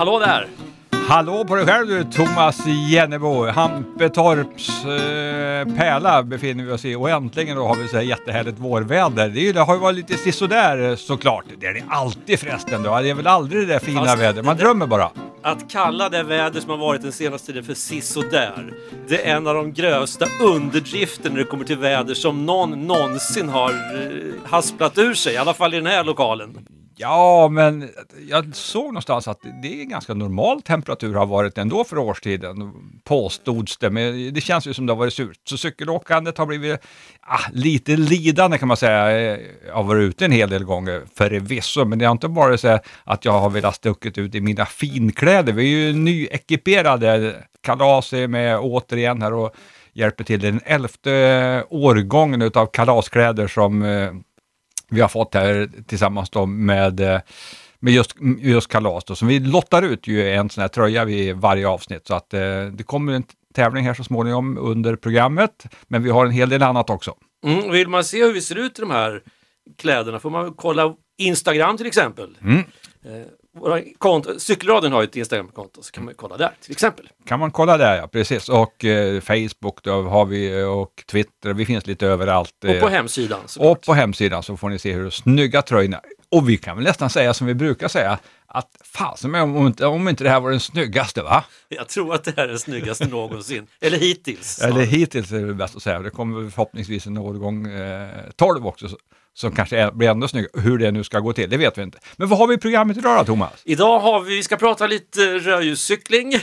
Hallå där! Hallå på dig själv du, Thomas Jennebo. Hampetorps eh, pärla befinner vi oss i och äntligen då har vi så här jättehärligt vårväder. Det, är ju, det har ju varit lite sisådär såklart. Det är det alltid förresten då. Det är väl aldrig det där fina Fast- vädret. Man drömmer bara. Att kalla det väder som har varit den senaste tiden för sisådär, det är en av de grövsta underdrifter när det kommer till väder som någon någonsin har eh, hasplat ur sig, i alla fall i den här lokalen. Ja, men jag såg någonstans att det är ganska normal temperatur har varit ändå för årstiden, påstods det. Men det känns ju som det har varit surt. Så cykelåkandet har blivit ah, lite lidande kan man säga. Jag har varit ute en hel del gånger förvisso, men det har inte varit så att jag har velat stuckit ut i mina finkläder. Vi är ju nyekiperade. Kalas är med återigen här och hjälper till. Det är den elfte årgången utav kalaskläder som eh, vi har fått här tillsammans med, eh, med just, just kalas. Då. Så vi lottar ut ju en sån här tröja vid varje avsnitt. Så att eh, det kommer en tävling här så småningom under programmet. Men vi har en hel del annat också. Mm, vill man se hur vi ser ut i de här kläderna får man kolla Instagram till exempel. Mm. Eh, konto, Cykelradion har ju ett Instagram-konto, så kan man kolla där till exempel. Kan man kolla där ja, precis. Och eh, Facebook då har vi och Twitter. Vi finns lite överallt. Och på eh, hemsidan såklart. och på hemsidan så får ni se hur snygga tröjorna Och vi kan väl nästan säga som vi brukar säga att fasen om, om, inte, om inte det här var den snyggaste va? Jag tror att det här är den snyggaste någonsin. Eller hittills. Eller hittills är det bäst att säga. Det kommer förhoppningsvis en årgång eh, 12 också så- som kanske är, blir ännu snyggare. Hur det nu ska gå till, det vet vi inte. Men vad har vi i programmet idag då, Thomas? Idag har vi, vi ska prata lite rödljuscykling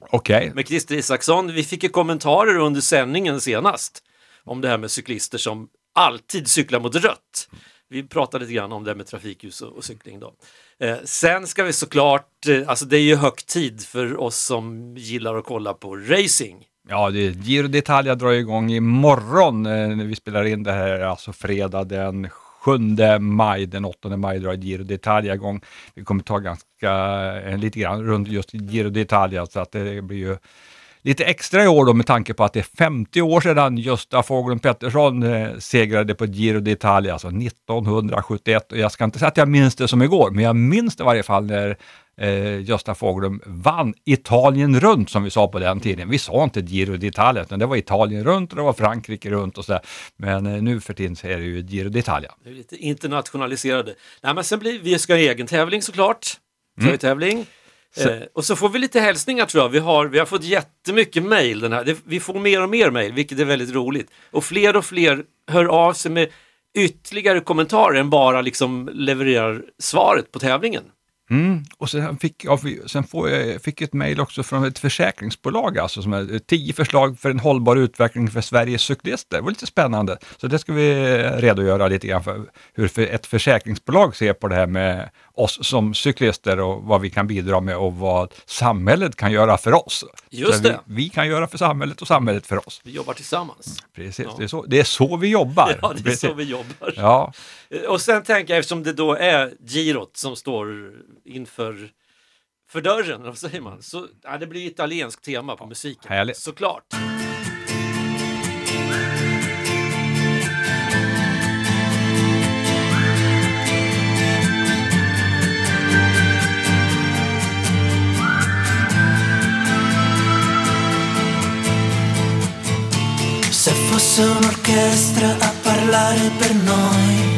Okej, med Christer Isaksson. Vi fick ju kommentarer under sändningen senast om det här med cyklister som alltid cyklar mot rött. Vi pratade lite grann om det här med trafikljus och, och cykling då. Eh, sen ska vi såklart, eh, alltså det är ju högtid för oss som gillar att kolla på racing ja, det är Giro d'Italia drar igång imorgon eh, när vi spelar in det här, alltså fredag den 7 maj, den 8 maj drar Giro d'Italia igång. Vi kommer ta ganska, eh, lite grann runt just Giro d'Italia så att det blir ju lite extra i år då med tanke på att det är 50 år sedan Gösta Fågeln Pettersson eh, segrade på Giro d'Italia, alltså 1971. Och jag ska inte säga att jag minns det som igår, men jag minns det i varje fall när eh, Gösta Fågeln vann Italien runt som vi sa på den tiden. Vi sa inte Giro d'Italia, utan det var Italien runt och det var Frankrike runt och sådär. Men eh, nu för tiden så är det ju Giro d'Italia. Lite internationaliserade. Nej, men sen blir, vi ska ha egen tävling såklart. Tröjtävling. Så- Eh, och så får vi lite hälsningar tror jag. Vi har, vi har fått jättemycket mejl. den här. Det, vi får mer och mer mejl, vilket är väldigt roligt. Och fler och fler hör av sig med ytterligare kommentarer än bara liksom levererar svaret på tävlingen. Mm. Och sen fick jag sen får jag, fick ett mejl också från ett försäkringsbolag, alltså som är tio förslag för en hållbar utveckling för Sveriges cyklister. Det var lite spännande. Så det ska vi redogöra lite grann för hur ett försäkringsbolag ser på det här med oss som cyklister och vad vi kan bidra med och vad samhället kan göra för oss. Just det. Vi, vi kan göra för samhället och samhället för oss. Vi jobbar tillsammans. Precis, Ja. det, är så, det är så vi jobbar. Ja, det är Precis. så vi jobbar. Ja, Och sen tänker jag, eftersom det då är girot som står inför för dörren, vad säger man? Så, ja, det blir italienskt tema på musiken. Härligt. Såklart. Se fosse un'orchestra a parlare per noi,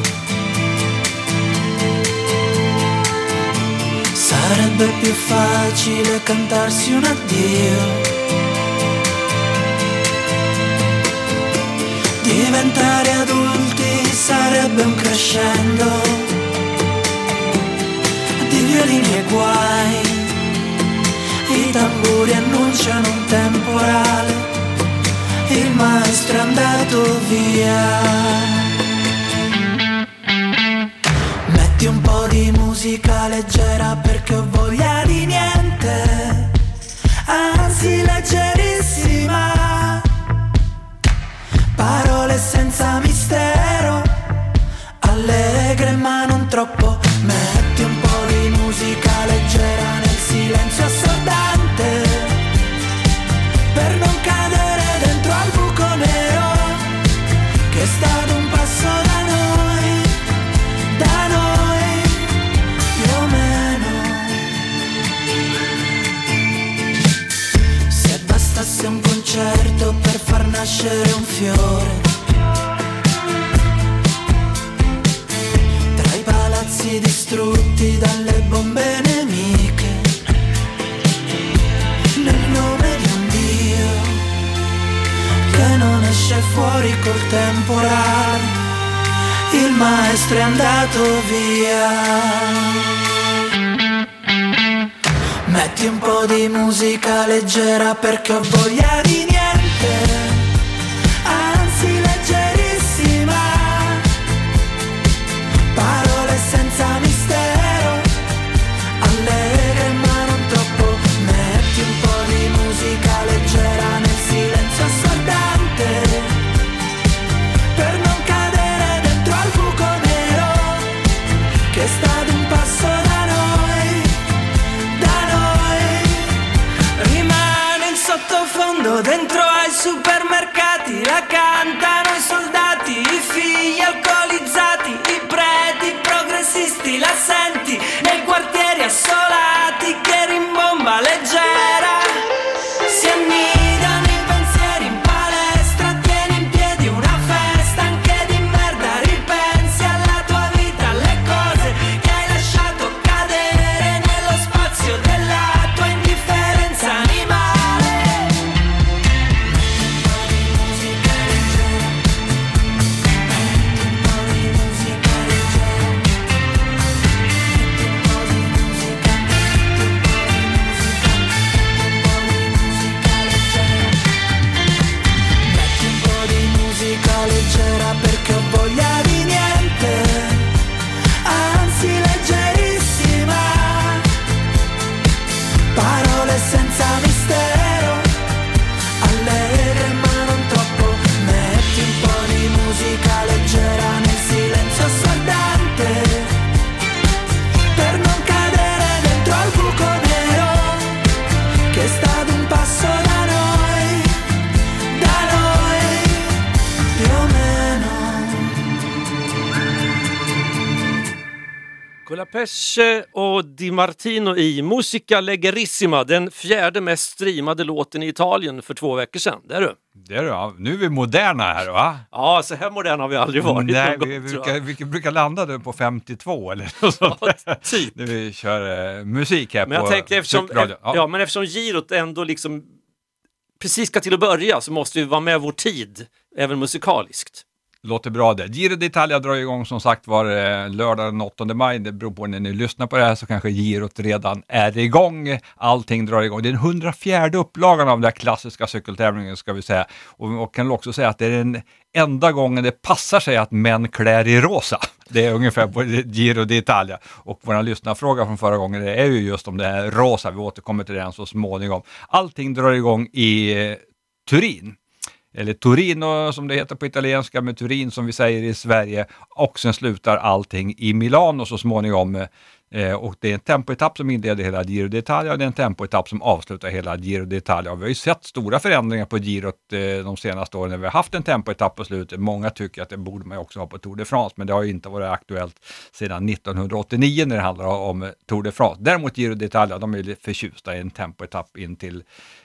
sarebbe più facile cantarsi un addio. Diventare adulti sarebbe un crescendo di violini e guai. I tamburi annunciano un temporale il maestro è andato via. Metti un po' di musica leggera perché ho voglia di niente, anzi leggerissima. nascere un fiore. Tra i palazzi distrutti dalle bombe nemiche. Nel nome di un Dio che non esce fuori col temporale. Il maestro è andato via. Metti un po' di musica leggera perché ho voglia di niente. super Colapesce och Di Martino i Musica Leggerissima, den fjärde mest streamade låten i Italien för två veckor sedan. Det är du. Det är ja. Nu är vi moderna här va? Ja, så här modern har vi aldrig varit Nej, någon vi, gång, brukar, vi brukar landa nu på 52 eller något sånt Ja, typ. När vi kör eh, musik här Men jag på tänker eftersom, cykelradion. ja. men eftersom girot ändå liksom precis ska till att börja så måste vi vara med vår tid, även musikaliskt. Låter bra det. Giro d'Italia drar igång som sagt var eh, lördag den 8 maj. Det beror på när ni lyssnar på det här så kanske girot redan är igång. Allting drar igång. Det är den 104 upplagan av den där klassiska cykeltävlingen ska vi säga. Och, och kan också säga att det är den enda gången det passar sig att män klär i rosa. Det är ungefär på Giro d'Italia. Och vår lyssnarfråga från förra gången är ju just om det här rosa. Vi återkommer till den så småningom. Allting drar igång i eh, Turin eller Torino som det heter på italienska, med Turin som vi säger i Sverige. Och sen slutar allting i Milano så småningom. Eh, och det är en tempoetapp som inleder hela Giro d'Italia och det är en tempoetapp som avslutar hela Giro d'Italia. Och vi har ju sett stora förändringar på girot eh, de senaste åren när vi har haft en tempoetapp på slutet. Många tycker att det borde man ju också ha på Tour de France, men det har ju inte varit aktuellt sedan 1989 när det handlar om Tour de France. Däremot Giro d'Italia, de är ju förtjusta i en tempoetapp in till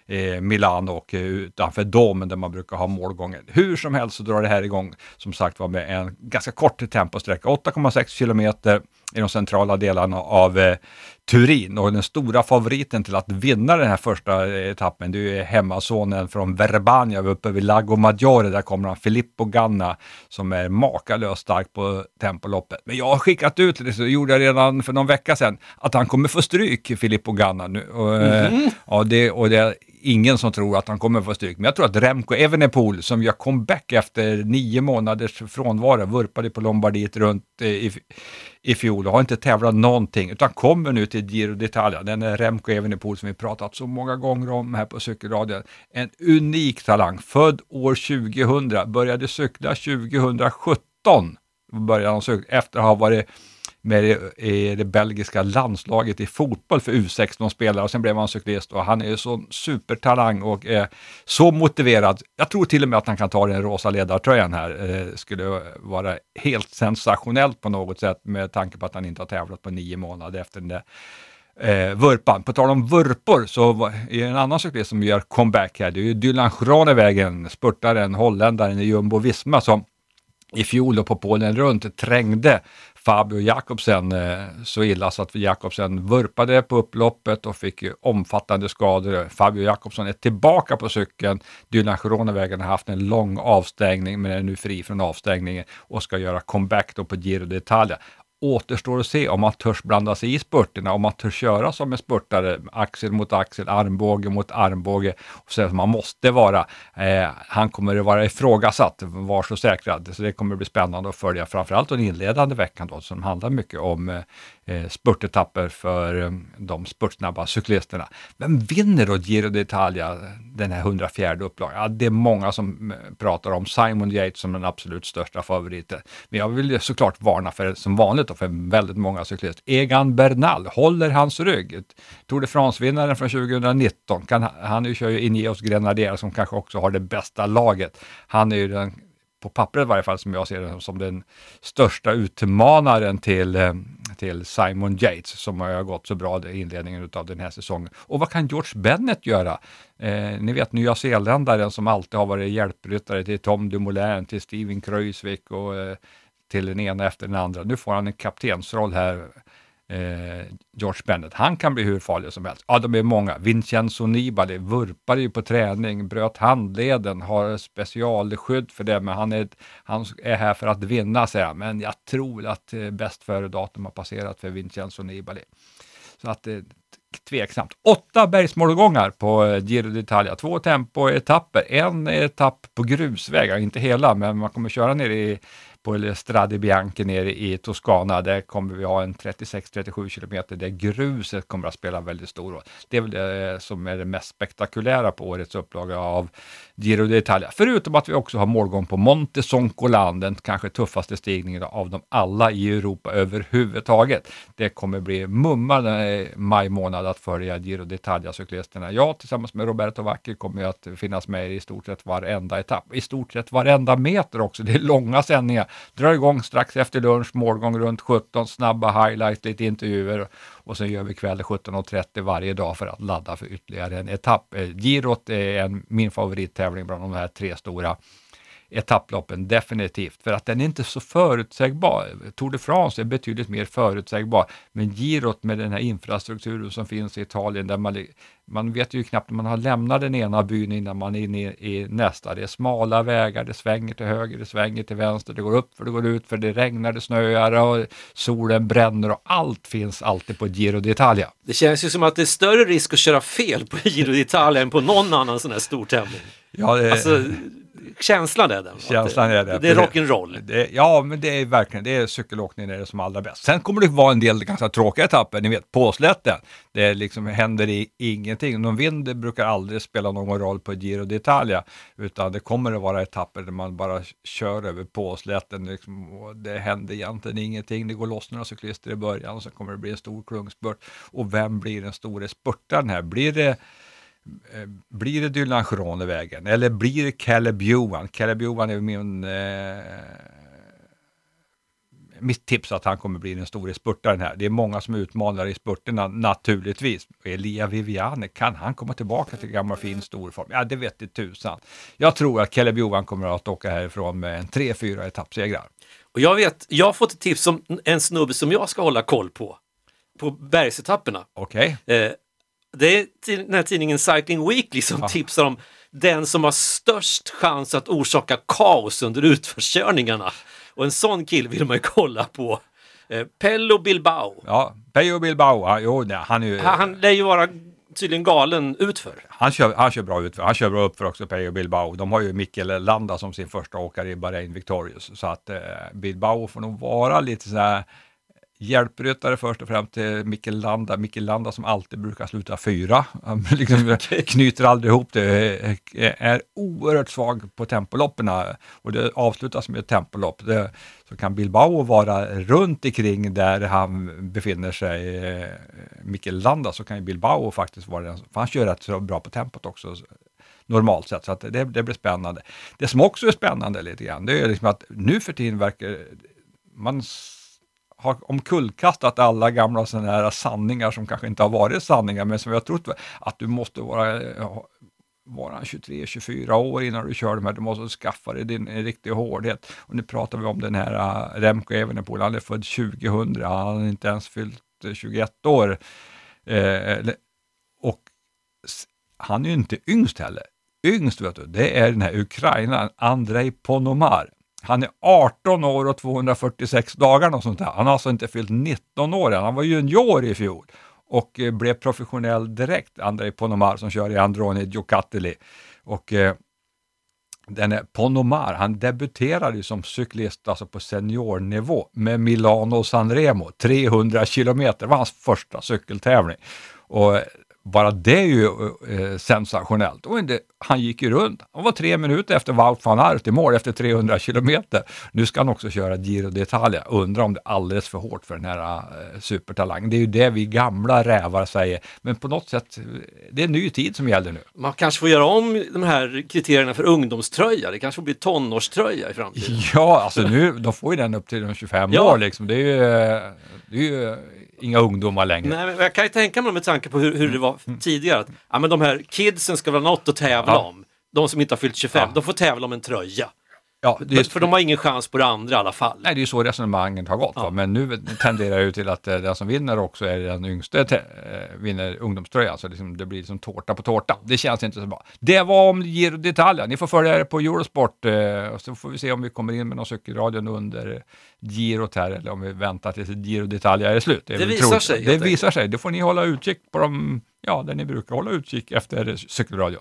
eh, Milano och eh, utanför domen där man brukar ha målgången. Hur som helst så drar det här igång som sagt var med en ganska kort temposträcka, 8,6 kilometer i de centrala delarna av eh, Turin och den stora favoriten till att vinna den här första eh, etappen det är hemmasonen från Verbania uppe vid Lago Maggiore. Där kommer han Filippo Ganna som är makalöst stark på tempoloppet. Men jag har skickat ut det, så gjorde jag redan för någon vecka sedan, att han kommer få stryk, Filippo Ganna nu. Och, eh, ja, det, och det ingen som tror att han kommer få stryk. Men jag tror att Remco Evenepoel som gör comeback efter nio månaders frånvaro, vurpade på Lombardiet runt eh, i, i fjol och har inte tävlat någonting utan kommer nu till Giro d'Italia. Den är Remco Evenepoel som vi pratat så många gånger om här på cykelradion. En unik talang, född år 2000, började cykla 2017. Började han cykla efter att ha varit med det, det belgiska landslaget i fotboll för U16-spelare och sen blev han cyklist och han är ju sån supertalang och är så motiverad. Jag tror till och med att han kan ta den rosa ledartröjan här. Eh, skulle vara helt sensationellt på något sätt med tanke på att han inte har tävlat på nio månader efter den där eh, vurpan. På tal om vurpor så är det en annan cyklist som gör comeback här. Det är ju Dylan Schranevägen, spurtaren, holländaren i Jumbo Visma som i fjol på Polen runt trängde Fabio Jakobsen eh, så illa så att Jakobsen vurpade på upploppet och fick omfattande skador. Fabio Jakobsen är tillbaka på cykeln. Dylan Groenewegen har haft en lång avstängning men är nu fri från avstängningen och ska göra comeback då på Giro d'Italia återstår att se om man törs blanda sig i spurterna, om man törs köra som en spurtare, axel mot axel, armbåge mot armbåge. Och så man måste vara. Eh, han kommer att vara ifrågasatt, var så säkra. Så det kommer att bli spännande att följa, framförallt den inledande veckan då, som handlar mycket om eh, eh spurtetapper för eh, de spurtsnabba cyklisterna. Vem vinner då Giro d'Italia, den här 104 upplagan? Ja, det är många som eh, pratar om Simon Yates som den absolut största favoriten. Men jag vill såklart varna för, som vanligt, för väldigt många cyklister. Egan Bernal, håller hans rygg? Tour de France-vinnaren från 2019, kan, han kör ju Ineos Grenadier som kanske också har det bästa laget. Han är ju den på pappret i varje fall, som jag ser det som den största utmanaren till, eh, till Simon Yates, som har gått så bra i inledningen av den här säsongen. Och vad kan George Bennett göra? Eh, ni vet nya zeeländaren som alltid har varit hjälpryttare till Tom Dumoulin, till Steven Kruijswijk och eh, till den ena efter den andra. Nu får han en kaptensroll här eh, George Bennett. Han kan bli hur farlig som helst. Ja, de är många. Vincenzo Nibali vurpade ju på träning, bröt handleden, har specialskydd för det, men han är, han är här för att vinna, säger han. Men jag tror att eh, bäst före-datum har passerat för Vincenzo Nibali. Så att eh, tveksamt. Åtta bergsmålgångar på eh, Giro d'Italia, två tempoetapper, en etapp på grusvägar, inte hela, men man kommer köra ner i på Strade Bianche nere i Toscana. Där kommer vi ha en 36-37 kilometer där gruset kommer att spela väldigt stor roll. Det är väl det eh, som är det mest spektakulära på årets upplaga av Giro d'Italia. Förutom att vi också har målgång på Monte Soncolan, den kanske tuffaste stigningen av dem alla i Europa överhuvudtaget. Det kommer bli mumma i maj månad att följa Giro d'Italia-cyklisterna. Jag tillsammans med Roberto Vacchi kommer att finnas med i stort sett varenda etapp, i stort sett varenda meter också. Det är långa sändningar. Drar igång strax efter lunch, målgång runt 17, snabba highlights, lite intervjuer och sen gör vi kväll 17.30 varje dag för att ladda för ytterligare en etapp. Eh, girot är en, min favorittävling bland de här tre stora etapploppen, definitivt. För att den är inte så förutsägbar. Tour de France är betydligt mer förutsägbar. Men girot med den här infrastrukturen som finns i Italien, där man, man vet ju knappt när man har lämnat den ena byn innan man är inne i nästa. Det är smala vägar, det svänger till höger, det svänger till vänster, det går upp för det går ut för det regnar, det snöar och solen bränner och allt finns alltid på Giro d'Italia. Det känns ju som att det är större risk att köra fel på Giro d'Italia än på någon annan sån här stor tävling. Ja, det... alltså, känslan är den. Känslan är det. Det är rock'n'roll. Ja, men det är verkligen, det är cykelåkning är det som allra bäst. Sen kommer det vara en del ganska tråkiga etapper, ni vet påslätten. Det liksom händer i, ingenting. Någon vind brukar aldrig spela någon roll på Giro d'Italia, utan det kommer att vara etapper där man bara kör över påslätten. Liksom, och det händer egentligen ingenting. Det går loss några cyklister i början och sen kommer det bli en stor klungspurt. Och vem blir den stora spurtaren här? Blir det eh, blir det Dylan Groenewegen eller blir det Caleb Johan? Caleb Johan är min eh, mitt tips att han kommer bli den stora spurtaren här. Det är många som utmanar i spurterna naturligtvis. Elia Viviane, kan han komma tillbaka till gammal fin storform? Ja, det vet det tusan. Jag tror att Caleb Johan kommer att åka härifrån med en 3-4 etappsegrar. Och jag vet, jag har fått ett tips om en snubbe som jag ska hålla koll på. På bergsetapperna. Okej. Okay. Eh, det är den här tidningen Cycling Weekly som ja. tipsar om den som har störst chans att orsaka kaos under utförskörningarna. Och en sån kille vill man ju kolla på. Eh, Pello Bilbao. Ja, Pello Bilbao, jo, nej, han är ju... Han lär ju vara tydligen galen utför. Han kör, han kör bra utför. Han kör bra uppför också, Pello Bilbao. De har ju Mikkel Landa som sin första åkare i Bahrain Victorious. Så att eh, Bilbao får nog vara lite så här hjälpryttare först och främst till Mikkel Landa. Mikkel Landa som alltid brukar sluta fyra. Han liksom knyter aldrig ihop det. Är oerhört svag på tempoloppen och det avslutas med ett tempolopp. Det, så kan Bilbao vara runt omkring där han befinner sig, eh, Mikkel Landa, så kan Bilbao faktiskt vara den, för han kör rätt så bra på tempot också normalt sett, så att det, det blir spännande. Det som också är spännande lite grann, det är liksom att nu för tiden verkar man har omkullkastat alla gamla sådana här sanningar som kanske inte har varit sanningar, men som vi har trott att du måste vara eh, var 23-24 år innan du kör de här, Du måste skaffa dig din riktiga hårdhet. Och nu pratar vi om den här eh, Remco Evenepoel. Han är född 2000, han har inte ens fyllt eh, 21 år. Eh, och han är ju inte yngst heller. Yngst vet du, det är den här ukrainaren Andrei Ponomar. Han är 18 år och 246 dagar och sånt där. Han har alltså inte fyllt 19 år än. Han var junior i fjol och eh, blev professionell direkt, Andrei Ponomar som kör i Androni Giocattoli. Och eh, den är Ponomar, han debuterade ju som cyklist alltså på seniornivå med Milano Sanremo, 300 kilometer, var hans första cykeltävling. Och eh, bara det är ju eh, sensationellt. Och det, han gick ju runt. Han var tre minuter efter Wout van Aert i mål efter 300 kilometer. Nu ska han också köra Giro d'Italia. Undrar om det är alldeles för hårt för den här eh, supertalangen. Det är ju det vi gamla rävar säger. Men på något sätt, det är en ny tid som gäller nu. Man kanske får göra om de här kriterierna för ungdomströja. Det kanske får bli tonårströja i framtiden. Ja, alltså nu, de får ju den upp till de 25 Ja. år liksom. Det är ju, det är ju inga ungdomar längre. Nej, men jag kan ju tänka mig med tanke på hur, hur det var tidigare. Att, ja, men de här kidsen ska väl ha något att tävla Ja. om. De som inte har fyllt 25, Ja. de får tävla om en tröja. Ja, det är, För de har ingen chans på det andra i alla fall. Nej, det är ju så resonemanget har gått. Ja. Men nu tenderar det ju till att eh, den som vinner också är den yngste te- eh, vinner ungdomströjan. Så liksom, det blir liksom tårta på tårta. Det känns inte så bra. Det var om Giro d'Italia. Ni får följa det på Eurosport. Eh, och så får vi se om vi kommer in med någon cykelradion under girot här eller om vi väntar tills Giro d'Italia är slut. Det väl visar sig, Det visar sig. Då får ni hålla utkik på dem, ja, där ni brukar hålla utkik efter cykelradio.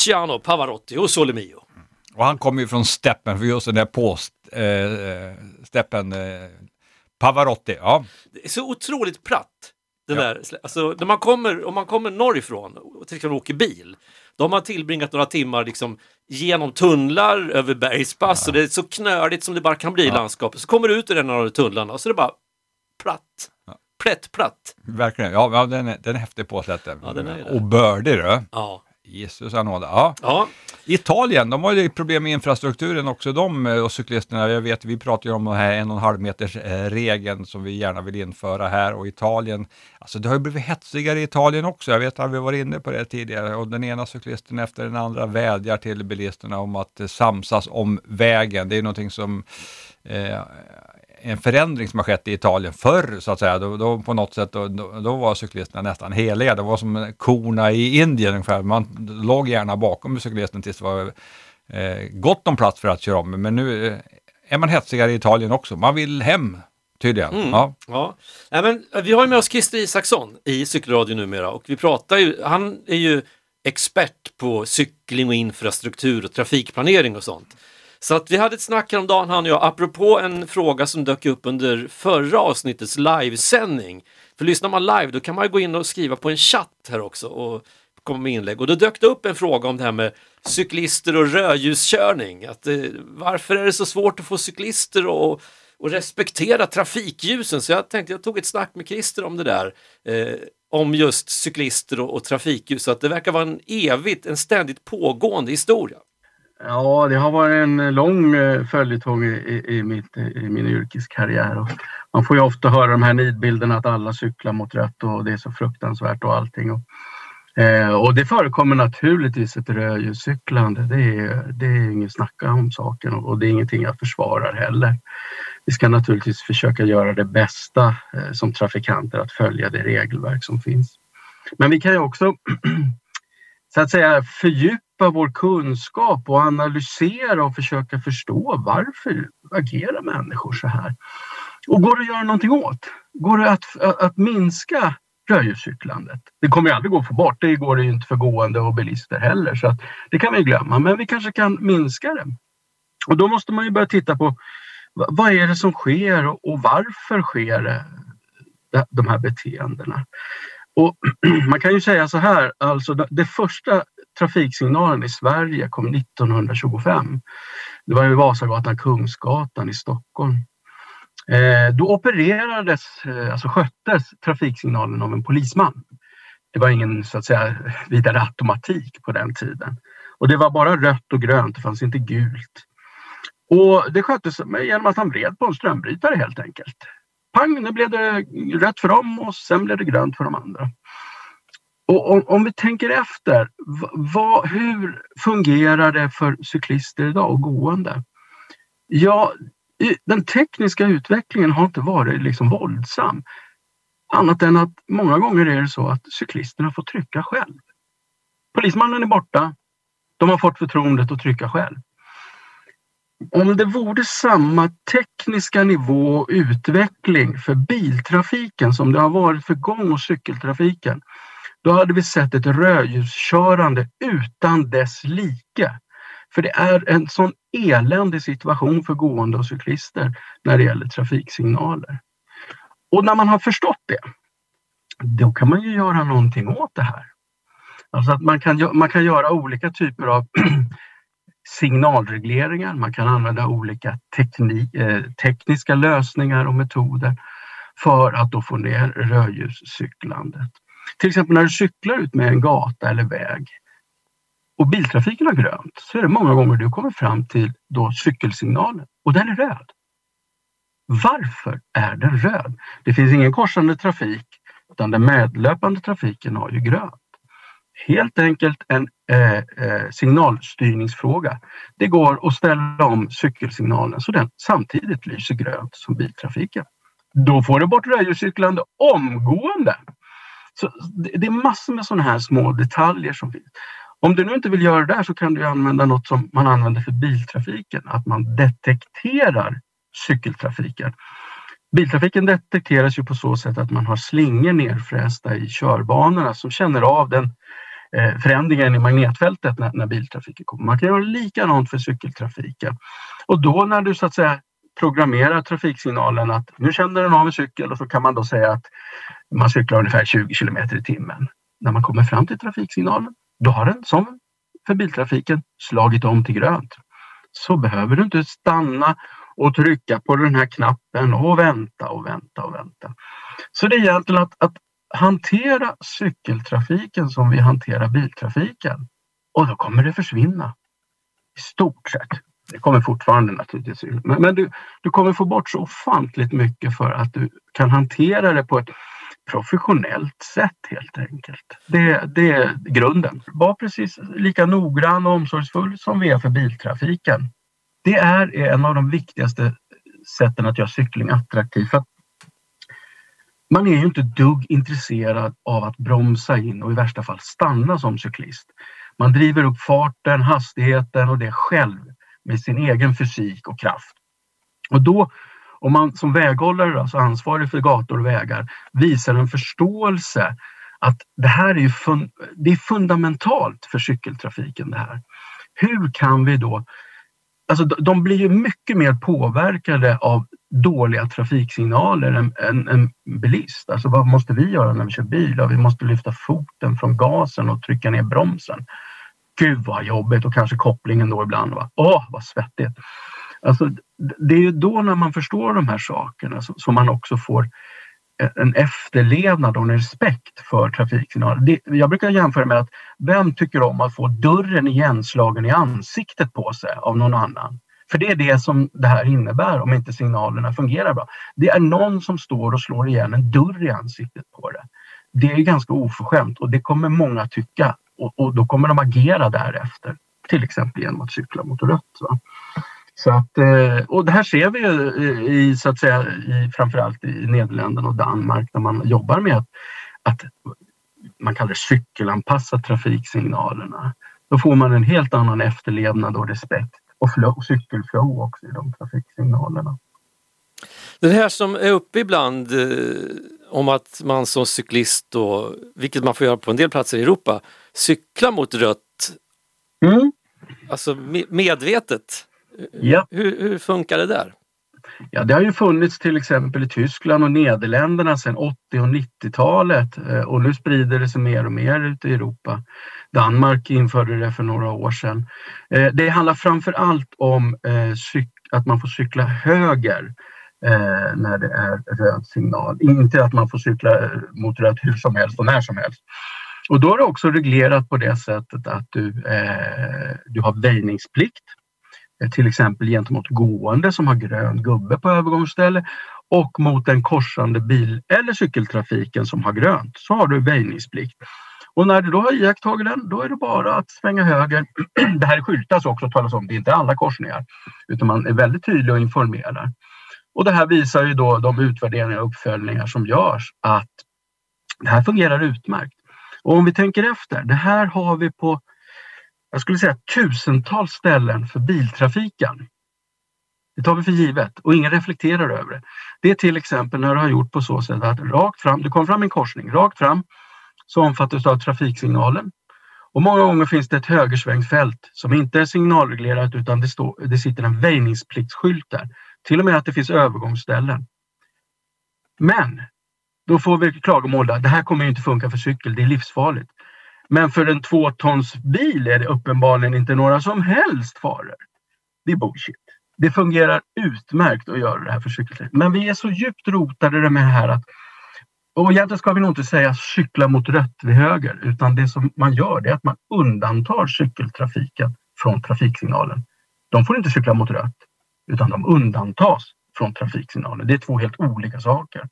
Luciano Pavarotti och Sole Mio. Och han kommer ju från steppen, för just den där eh, eh, steppen, eh, Pavarotti, ja. Det är så otroligt platt. Den Ja. där, alltså, när man kommer, om man kommer norrifrån och till exempel åker bil, då har man tillbringat några timmar liksom, genom tunnlar över bergspass och det är så knöligt som det bara kan bli i landskapet. Så kommer du ut ur en av de tunnlarna och så är det bara platt. Plätt platt. Verkligen, ja, ja den, är, den är häftig på sättet. Ja, den är det. Och bördig du. Ja. Jesus anåda. Ja. ja, Italien, de har ju problem med infrastrukturen också de eh, och cyklisterna. Jag vet, vi pratar ju om den här en och en halv meters eh, regeln som vi gärna vill införa här och Italien, alltså det har ju blivit hetsigare i Italien också. Jag vet att vi var inne på det tidigare och den ena cyklisten efter den andra vädjar till bilisterna om att eh, samsas om vägen. Det är någonting som eh, en förändring som har skett i Italien förr så att säga. Då, då på något sätt då, då, var cyklisterna nästan heliga. Det var som korna i Indien ungefär. Man låg gärna bakom cyklisten tills det var eh, gott om plats för att köra om. Men nu eh, är man hetsigare i Italien också. Man vill hem tydligen. Mm. Ja. Ja. Men, eh, vi har med oss Christer Isaksson i cykelradio numera och vi pratar ju, han är ju expert på cykling och infrastruktur och trafikplanering och sånt. Så att vi hade ett snack häromdagen han och jag apropå en fråga som dök upp under förra avsnittets livesändning. För lyssnar man live då kan man ju gå in och skriva på en chatt här också och komma med inlägg. Och då dök det upp en fråga om det här med cyklister och rödljuskörning. Att, eh, varför är det så svårt att få cyklister att och respektera trafikljusen. Så jag tänkte, jag tog ett snack med Christer om det där. Eh, om just cyklister och, och trafikljus. Så att det verkar vara en evigt, en ständigt pågående historia. Ja, det har varit en eh, lång eh, följetong i, i, mitt, eh, i min yrkeskarriär. Och man får ju ofta höra de här nidbilderna att alla cyklar mot rött och det är så fruktansvärt och allting. Och, eh, och det förekommer naturligtvis ett rödljuscyklande. Det är, det är inget snacka om saken och, och det är ingenting jag försvarar heller. Vi ska naturligtvis försöka göra det bästa eh, som trafikanter att följa det regelverk som finns. Men vi kan ju också så att säga fördjupa vår kunskap och analysera och försöka förstå varför agerar människor så här? Och går det att göra någonting åt? Går det att, att, att minska rödljuscyklandet? Det kommer ju aldrig gå att få bort, det går det ju inte för gående och bilister heller så att det kan vi glömma, men vi kanske kan minska det. Och då måste man ju börja titta på vad är det som sker och, och varför sker det, de- här beteendena? Och man kan ju säga så här, alltså det första trafiksignalen i Sverige kom 1925. Det var ju Vasagatan, Kungsgatan i Stockholm. Eh, då opererades, eh, alltså sköttes trafiksignalen av en polisman. Det var ingen så att säga vidare automatik på den tiden. Och det var bara rött och grönt, det fanns inte gult. Och det sköttes genom att han vred på en strömbrytare helt enkelt. Pang, nu blev det rött för dem och sen blev det grönt för de andra. Och om, om vi tänker efter, vad, hur fungerar det för cyklister idag och gående? Ja, den tekniska utvecklingen har inte varit liksom våldsam. Annat än att många gånger är det så att cyklisterna får trycka själv. Polismannen är borta. De har fått förtroendet att trycka själv. Om det vore samma tekniska nivå och utveckling för biltrafiken som det har varit för gång och cykeltrafiken, då hade vi sett ett rödljuskörande utan dess like. För det är en sån eländig situation för gående och cyklister när det gäller trafiksignaler. Och när man har förstått det, då kan man ju göra någonting åt det här. Alltså att man kan, man kan göra olika typer av signalregleringar, man kan använda olika tekni, eh, tekniska lösningar och metoder för att då få ner rödljuscyklandet. Till exempel när du cyklar ut med en gata eller väg och biltrafiken har grönt så är det många gånger du kommer fram till då cykelsignalen och den är röd. Varför är den röd? Det finns ingen korsande trafik utan den medlöpande trafiken har ju grönt. Helt enkelt en eh, eh, signalstyrningsfråga. Det går att ställa om cykelsignalen så den samtidigt lyser grönt som biltrafiken. Då får du bort rödljuscyklande omgående. Så det, det är massor med sådana här små detaljer som finns. Om du nu inte vill göra det där så kan du använda något som man använder för biltrafiken, att man detekterar cykeltrafiken. Biltrafiken detekteras ju på så sätt att man har slingor nerfrästa i körbanorna som känner av den eh, förändringen i magnetfältet när, när biltrafiken kommer. Man kan göra likadant för cykeltrafiken. Och då när du så att säga programmerar trafiksignalen att nu känner den av en cykel och så kan man då säga att man cyklar ungefär 20 kilometer i timmen. När man kommer fram till trafiksignalen, då har den som för biltrafiken slagit om till grönt. Så behöver du inte stanna och trycka på den här knappen och vänta och vänta och vänta. Så det är egentligen att, att hantera cykeltrafiken som vi hanterar biltrafiken. Och då kommer det försvinna. I stort sett. Det kommer fortfarande naturligtvis. Men, men du, du kommer få bort så ofantligt mycket för att du kan hantera det på ett professionellt sätt helt enkelt. Det, det är grunden. Var precis lika noggrann och omsorgsfull som vi är för biltrafiken. Det är en av de viktigaste sätten att göra cykling attraktiv. För man är ju inte dugg intresserad av att bromsa in och i värsta fall stanna som cyklist. Man driver upp farten, hastigheten och det själv med sin egen fysik och kraft. Och då, om man som väghållare, alltså ansvarig för gator och vägar, visar en förståelse att det här är, fun det är fundamentalt för cykeltrafiken det här. Hur kan vi då Alltså, de blir ju mycket mer påverkade av dåliga trafiksignaler än, än en bilist. Alltså vad måste vi göra när vi kör bil? Ja, vi måste lyfta foten från gasen och trycka ner bromsen. Gud vad jobbigt och kanske kopplingen då ibland. Va? Åh, vad svettigt! Alltså, det är ju då när man förstår de här sakerna som man också får en efterlevnad och en respekt för trafiksignaler. Jag brukar jämföra med att vem tycker om att få dörren igenslagen i ansiktet på sig av någon annan? För det är det som det här innebär om inte signalerna fungerar bra. Det är någon som står och slår igen en dörr i ansiktet på det. Det är ganska oförskämt och det kommer många tycka och, och då kommer de agera därefter. Till exempel genom att cykla mot rött. Va? Så att, eh, och det här ser vi ju eh, i, så att säga, i, framförallt i Nederländerna och Danmark där man jobbar med att, att man kallar det cykelanpassa trafiksignalerna. Då får man en helt annan efterlevnad och respekt och, flow, cykelflow också i de trafiksignalerna. Det här som är uppe ibland eh, om att man som cyklist, då, vilket man får göra på en del platser i Europa, cykla mot rött. Mm. Alltså medvetet. Ja. Hur, hur funkar det där? Ja, det har ju funnits till exempel i Tyskland och Nederländerna sedan 80 och 90-talet eh, och nu sprider det sig mer och mer ute i Europa. Danmark införde det för några år sedan. Eh, det handlar framför allt om eh, att man får cykla höger Eh, när det är röd signal. Inte att man får cykla eh, mot rött hur som helst och när som helst. Och då är det också reglerat på det sättet att du, eh, du har väjningsplikt till exempel gentemot gående som har grön gubbe på övergångsställe och mot den korsande bil eller cykeltrafiken som har grönt så har du väjningsplikt. Och när du då har iakttagit den, då är det bara att svänga höger. Det här skyltas också och talas om, det är inte alla korsningar, utan man är väldigt tydlig och informerar. Och det här visar ju då de utvärderingar och uppföljningar som görs att det här fungerar utmärkt. Och om vi tänker efter, det här har vi på jag skulle säga tusentals ställen för biltrafiken. Det tar vi för givet och ingen reflekterar över det. Det är till exempel när du har gjort på så sätt att rakt fram, du kommer fram i en korsning, rakt fram så omfattas du av trafiksignalen. Och många gånger finns det ett högersvängsfält som inte är signalreglerat utan det, står, det sitter en väjningspliktsskylt där. Till och med att det finns övergångsställen. Men då får vi klagomål där. Det här kommer inte funka för cykel, det är livsfarligt. Men för en tvåtonsbil är det uppenbarligen inte några som helst faror. Det är bullshit. Det fungerar utmärkt att göra det här för cykeltrafik. Men vi är så djupt rotade i det här att och egentligen ska vi nog inte säga cykla mot rött vid höger utan det som man gör är att man undantar cykeltrafiken från trafiksignalen. De får inte cykla mot rött utan de undantas från trafiksignaler. Det är två helt olika saker.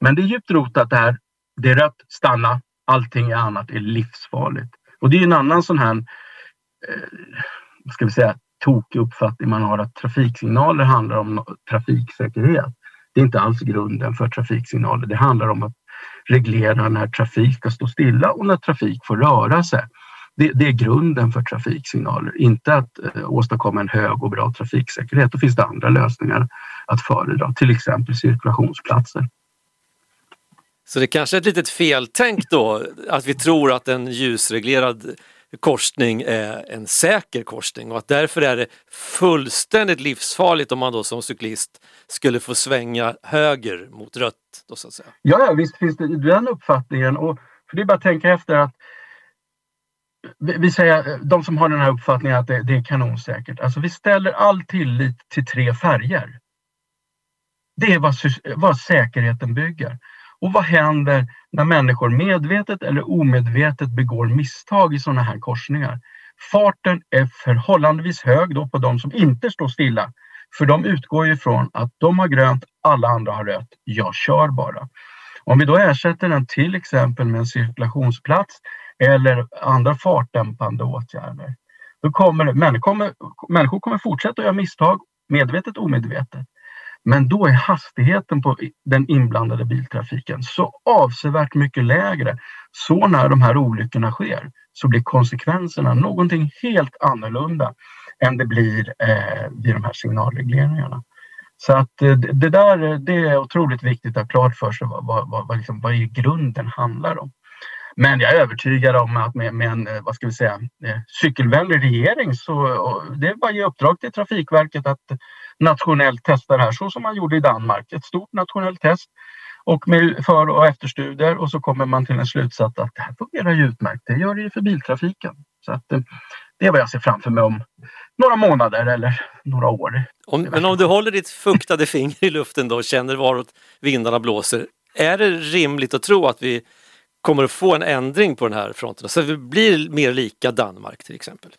Men det är djupt rotat där. Det är rött, stanna, Allting annat är livsfarligt. Och det är en annan sån här, eh, ska vi säga, tokig uppfattning man har att trafiksignaler handlar om trafiksäkerhet. Det är inte alls grunden för trafiksignaler. Det handlar om att reglera när trafik ska stå stilla och när trafik får röra sig. Det, det är grunden för trafiksignaler, inte att eh, åstadkomma en hög och bra trafiksäkerhet. Då finns det andra lösningar att föredra, till exempel cirkulationsplatser. Så det kanske är ett litet feltänk då, att vi tror att en ljusreglerad korsning är en säker korsning och att därför är det fullständigt livsfarligt om man då som cyklist skulle få svänga höger mot rött. Då, så att säga. Ja, ja, visst finns det den uppfattningen. Och för det är bara att tänka efter att vi säger, de som har den här uppfattningen att det, det är kanonsäkert. Alltså vi ställer all tillit till tre färger. Det är vad, vad säkerheten bygger. Och vad händer när människor medvetet eller omedvetet begår misstag i sådana här korsningar? Farten är förhållandevis hög då på de som inte står stilla. För de utgår ju från att de har grönt, alla andra har rött. Jag kör bara. Om vi då ersätter den till exempel med en cirkulationsplats eller andra fartdämpande åtgärder. Då kommer, människor, kommer, människor kommer fortsätta göra misstag, medvetet och omedvetet. Men då är hastigheten på den inblandade biltrafiken så avsevärt mycket lägre. Så när de här olyckorna sker så blir konsekvenserna någonting helt annorlunda än det blir eh, vid de här signalregleringarna. Så att eh, det det där eh, det är otroligt viktigt att ha klart för sig vad, vad, vad, vad, liksom, vad i grunden handlar om. Men jag är övertygad om att med, med en eh, vad ska vi säga, eh, cykelvänlig regering så det är bara att ge uppdrag till Trafikverket att nationellt testa det här så som man gjorde i Danmark. Ett stort nationellt test och med för och efterstudier och så kommer man till en slutsats att det här fungerar ju utmärkt. Det gör det ju för biltrafiken. Så att, eh, det är vad jag ser framför mig om några månader eller några år. Om, men om du håller ditt fuktade finger i luften då och känner varåt vindarna blåser, är det rimligt att tro att vi kommer att få en ändring på den här fronten? Så att vi blir mer lika Danmark till exempel?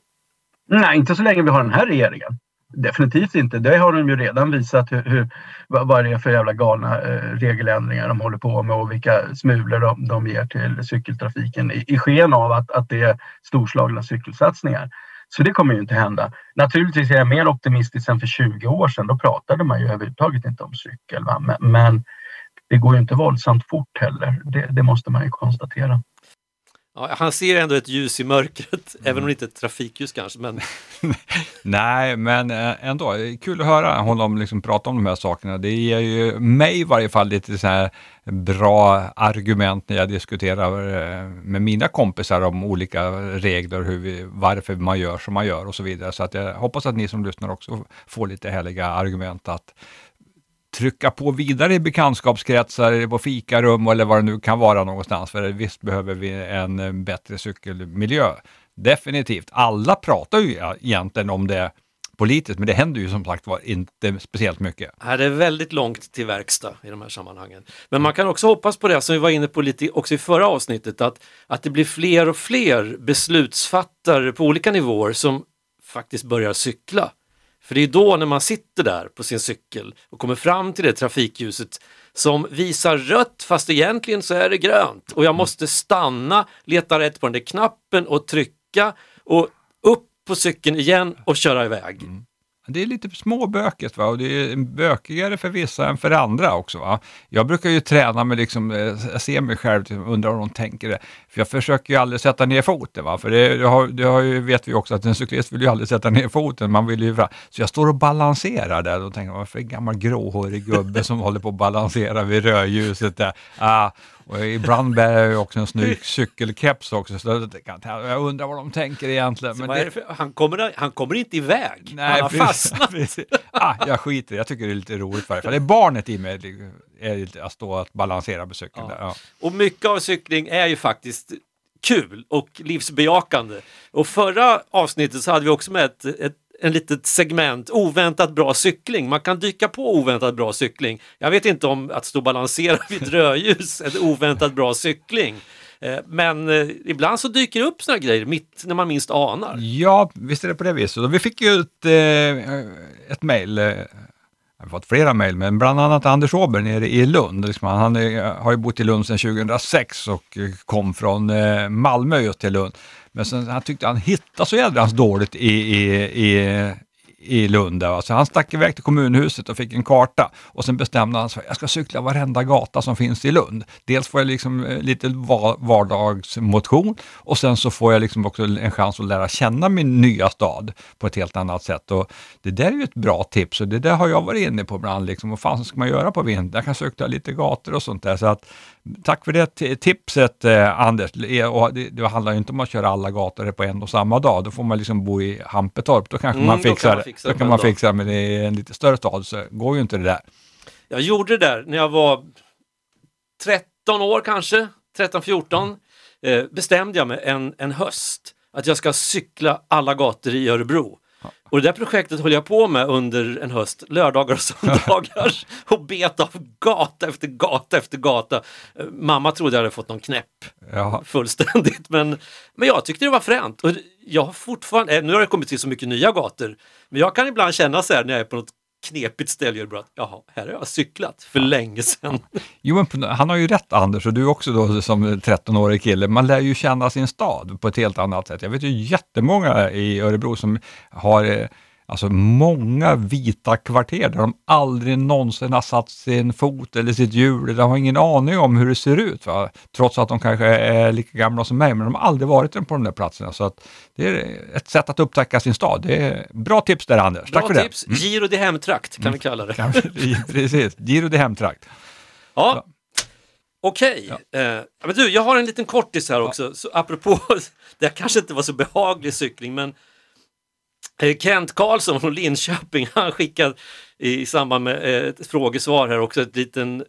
Nej, inte så länge vi har den här regeringen. Definitivt inte. Det har de ju redan visat hur, hur, vad det är för jävla galna eh, regeländringar de håller på med och vilka smulor de, de ger till cykeltrafiken i, i sken av att, att det är storslagna cykelsatsningar. Så det kommer ju inte hända. Naturligtvis är jag mer optimistisk än för 20 år sedan. Då pratade man ju överhuvudtaget inte om cykel. Va? Men, men det går ju inte våldsamt fort heller. Det, det måste man ju konstatera. Ja, han ser ändå ett ljus i mörkret, även om det inte är ett trafikljus kanske. Men Nej, men eh, ändå, kul att höra honom liksom prata om de här sakerna. Det ger ju mig i varje fall lite så här bra argument när jag diskuterar eh, med mina kompisar om olika regler, hur vi, varför man gör som man gör och så vidare. Så att jag hoppas att ni som lyssnar också får lite härliga argument att trycka på vidare i bekantskapskretsar, på fikarum eller vad det nu kan vara någonstans. För visst behöver vi en eh, bättre cykelmiljö. Definitivt. Alla pratar ju e-, egentligen om det politiskt, men det händer ju som sagt var inte speciellt mycket. här är det väldigt långt till verkstad i de här sammanhangen. Men man kan också hoppas på det som vi var inne på lite också i förra avsnittet, att, att det blir fler och fler beslutsfattare på olika nivåer som faktiskt börjar cykla. För det är då när man sitter där på sin cykel och kommer fram till det trafikljuset som visar rött fast egentligen så är det grönt. Och jag måste stanna, leta rätt på den där knappen och trycka och upp på cykeln igen och köra iväg. Det är lite småbökigt va? och det är bökigare för vissa än för andra också. Va? Jag brukar ju träna med, liksom, eh, se jag ser mig själv, och undrar hur de tänker det. För jag försöker ju aldrig sätta ner foten. Va? För det, det, har, det har ju, vet vi också att en cyklist vill ju aldrig sätta ner foten, man vill ju fram. Så jag står och balanserar där och tänker, varför är en gammal gråhårig gubbe som håller på att balansera vid rödljuset där? Ah, och ibland bär jag ju också en snygg cykelkeps också, så jag undrar vad de tänker egentligen. Men det för, han, kommer, han kommer inte iväg, Nej, han har precis, fastnat. precis. Ah, jag skiter jag tycker det är lite roligt i varje fall. Det är barnet i mig är lite att stå och balansera på cykeln. Ja. Där. Ja. Och mycket av cykling är ju faktiskt kul och livsbejakande. Och förra avsnittet så hade vi också med ett, ett en litet segment, oväntat bra cykling. Man kan dyka på oväntat bra cykling. Jag vet inte om att stå och balansera vid ett rödljus är oväntat bra cykling. Eh, men eh, ibland så dyker det upp såna grejer mitt när man minst anar. ja, visst är det på det viset. Vi fick ju ett, eh, ett mejl, jag har fått flera mejl, men bland annat Anders Åberg nere i Lund. Liksom, Han har ju bott i Lund sedan 2006 och eh, kom från eh, Malmö just till Lund. Men sen, han tyckte han hittade så jädrans dåligt i, i, i, i Lund. Alltså. Så han stack iväg till kommunhuset och fick en karta. Och sen bestämde han sig jag ska cykla varenda gata som finns i Lund. Dels får jag liksom eh, lite vardagsmotion och sen så får jag liksom också en chans att lära känna min nya stad på ett helt annat sätt. Och det där är ju ett bra tips och det där har jag varit inne på ibland. Liksom, vad fan ska man göra på vintern? Jag kan cykla lite gator och sånt där. Så att Tack för det ti- tipset eh, Anders. Och det, det handlar ju inte om att köra alla gator på en och samma dag. Då får man liksom bo i Hampetorp. Då kanske Mm, man då kan fixar man det. fixa Då kan man fixa det, men är en lite större stad så går ju inte det där. Jag gjorde det där när jag var 13 år kanske, 13-14. Eh, bestämde jag mig en, en höst att jag ska cykla alla gator i Örebro. Och det där projektet höll jag på med under en höst, lördagar och söndagar och bet av gata efter gata efter gata. Mamma trodde jag hade fått någon knäpp Ja, fullständigt men, men jag tyckte det var fränt. Och jag har fortfarande, eh, nu har det kommit till så mycket nya gator, men jag kan ibland känna så här när jag är på något knepigt ställe i Örebro att jaha, här har jag cyklat för länge sedan. Jo, men han har ju rätt Anders och du också då som 13-årig kille. Man lär ju känna sin stad på ett helt annat sätt. Jag vet ju jättemånga i Örebro som har eh, alltså många vita kvarter där de aldrig någonsin har satt sin fot eller sitt hjul. De har ingen aning om hur det ser ut. Va? Trots att de kanske är lika gamla som mig, men de har aldrig varit på de där platserna. Så att det är ett sätt att upptäcka sin stad. Det är bra tips där Anders. Bra Tack för tips, Giro di hemtrakt kan vi kalla det. det. Precis, Giro di hemtrakt. Ja. Okej, eh, men du, jag har en liten kortis här också, så apropå, det kanske inte var så behaglig cykling, men eh, Kent Karlsson från Linköping, han skickade i samband med eh, ett frågesvar här också ett liten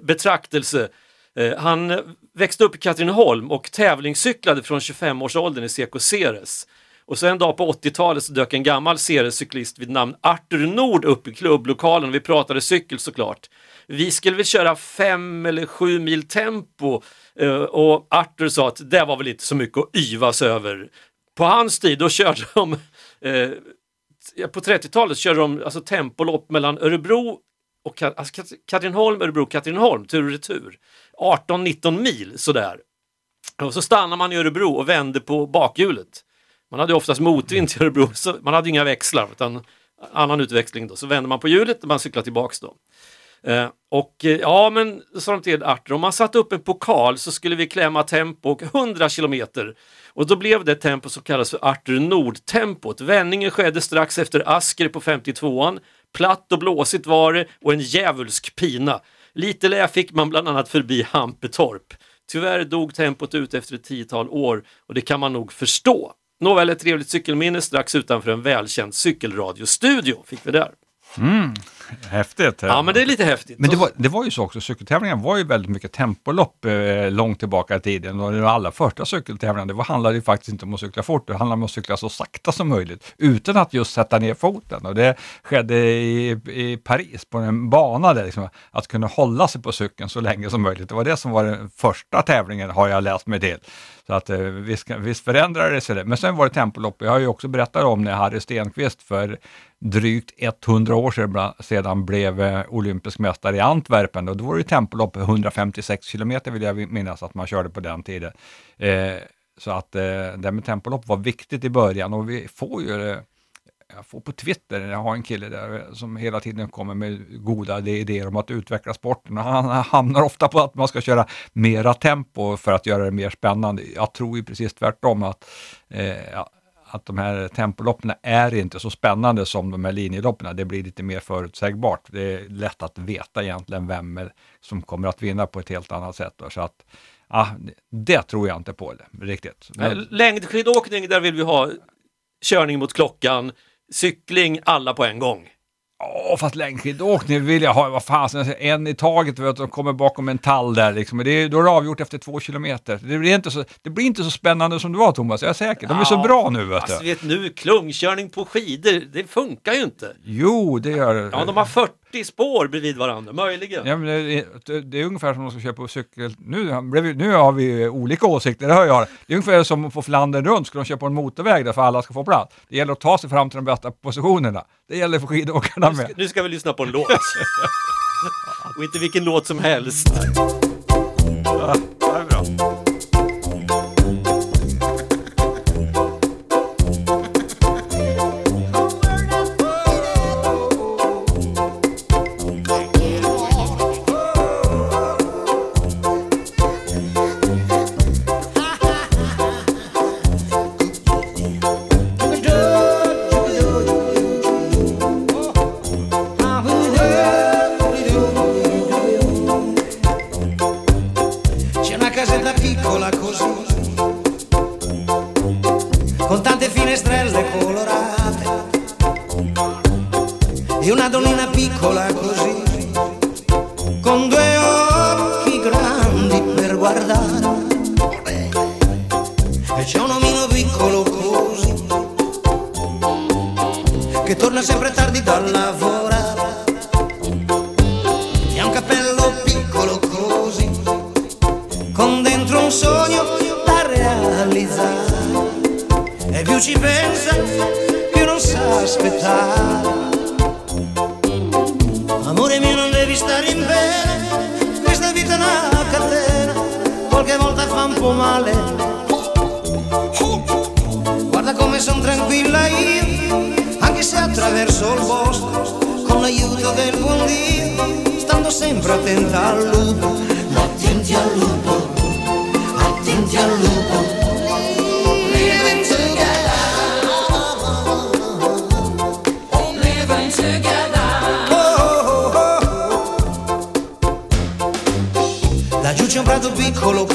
betraktelse. Eh, han växte upp i Katrineholm och tävlingscyklade från 25-årsåldern i CK Ceres. Och så en dag på 80-talet så dök en gammal Ceres-cyklist vid namn Artur Nord upp i klubblokalen och vi pratade cykel såklart. Vi skulle väl köra fem eller sju mil tempo eh, och Artur sa att det var väl inte så mycket att yvas över. På hans tid då körde de eh, på 30-talet körde de alltså tempolopp mellan Örebro och alltså Katrineholm, Örebro, Katrineholm, tur och retur. 18-19 mil sådär. Och så stannar man i Örebro och vände på bakhjulet. Man hade oftast motvind till Örebro, så man hade inga växlar utan annan utväxling då. Så vände man på hjulet och man cyklade tillbaks då. Eh, och eh, ja, men sa de till Arthur, om man satte upp en pokal så skulle vi klämma tempo och 100 kilometer. Och då blev det tempo som kallas för Arthur Nord-tempot. Vändningen skedde strax efter Asker på 52an. Platt och blåsigt var det och en djävulsk pina. Lite lä fick man bland annat förbi Hampetorp. Tyvärr dog tempot ut efter ett tiotal år och det kan man nog förstå. Nåväl, ett trevligt cykelminne strax utanför en välkänd cykelradiostudio fick vi där. Häftigt. Ja, men det är lite häftigt. Men det var, det var ju så också, cykeltävlingar var ju väldigt mycket tempolopp eh, långt tillbaka i tiden. Och de allra första cykeltävlingarna, det var, handlade ju faktiskt inte om att cykla fort, det handlade om att cykla så sakta som möjligt, utan att just sätta ner foten. Och det skedde i, i Paris, på en bana där, liksom, att kunna hålla sig på cykeln så länge som möjligt. Det var det som var den första tävlingen, har jag läst mig till. Så att eh, visst, visst förändrade det sig det. Men sen var det tempolopp. Jag har ju också berättat om när Harry Stenqvist för drygt 100 år sedan, sedan blev eh, olympisk mästare i Antwerpen. Och då var det tempolopp 156 kilometer vill jag minnas att man körde på den tiden. Eh, så att eh, det med tempolopp var viktigt i början och vi får ju eh, jag får på Twitter, jag har en kille där som hela tiden kommer med goda idéer om att utveckla sporten. Och han hamnar ofta på att man ska köra mera tempo för att göra det mer spännande. Jag tror ju precis tvärtom att, eh, att de här tempoloppen är inte så spännande som de här linjeloppen. Det blir lite mer förutsägbart. Det är lätt att veta egentligen vem är- som kommer att vinna på ett helt annat sätt. då. Så att, ah, det- tror jag inte på det, riktigt. Men... Längdskidåkning, där vill vi ha körning mot klockan, cykling, alla på en gång. Ja, fast längdskidåkning vill jag ha, vad fasen, en i taget, vet du, de kommer bakom en tall där liksom. Det är, då är det avgjort efter två kilometer. Det blir, inte så, det blir inte så spännande som det var Thomas, jag är säker. De är så Ja, bra nu vet Alltså, du. vet nu, klungkörning på skidor, det funkar ju inte. Jo, det gör det. Ja, de har 40 spår bredvid varandra, möjligen. Ja, men det, är- det är ungefär som de ska köra på cykel. Nu, blev nu har vi olika åsikter, det hör jag. Det är ungefär som på Flandern runt, ska de köra på en motorväg där för alla ska få plats. Det gäller att ta sig fram till de bästa positionerna. Det gäller för skidåkarna Nu ska, med. nu ska vi lyssna på en låt. Och inte vilken låt som helst. Colo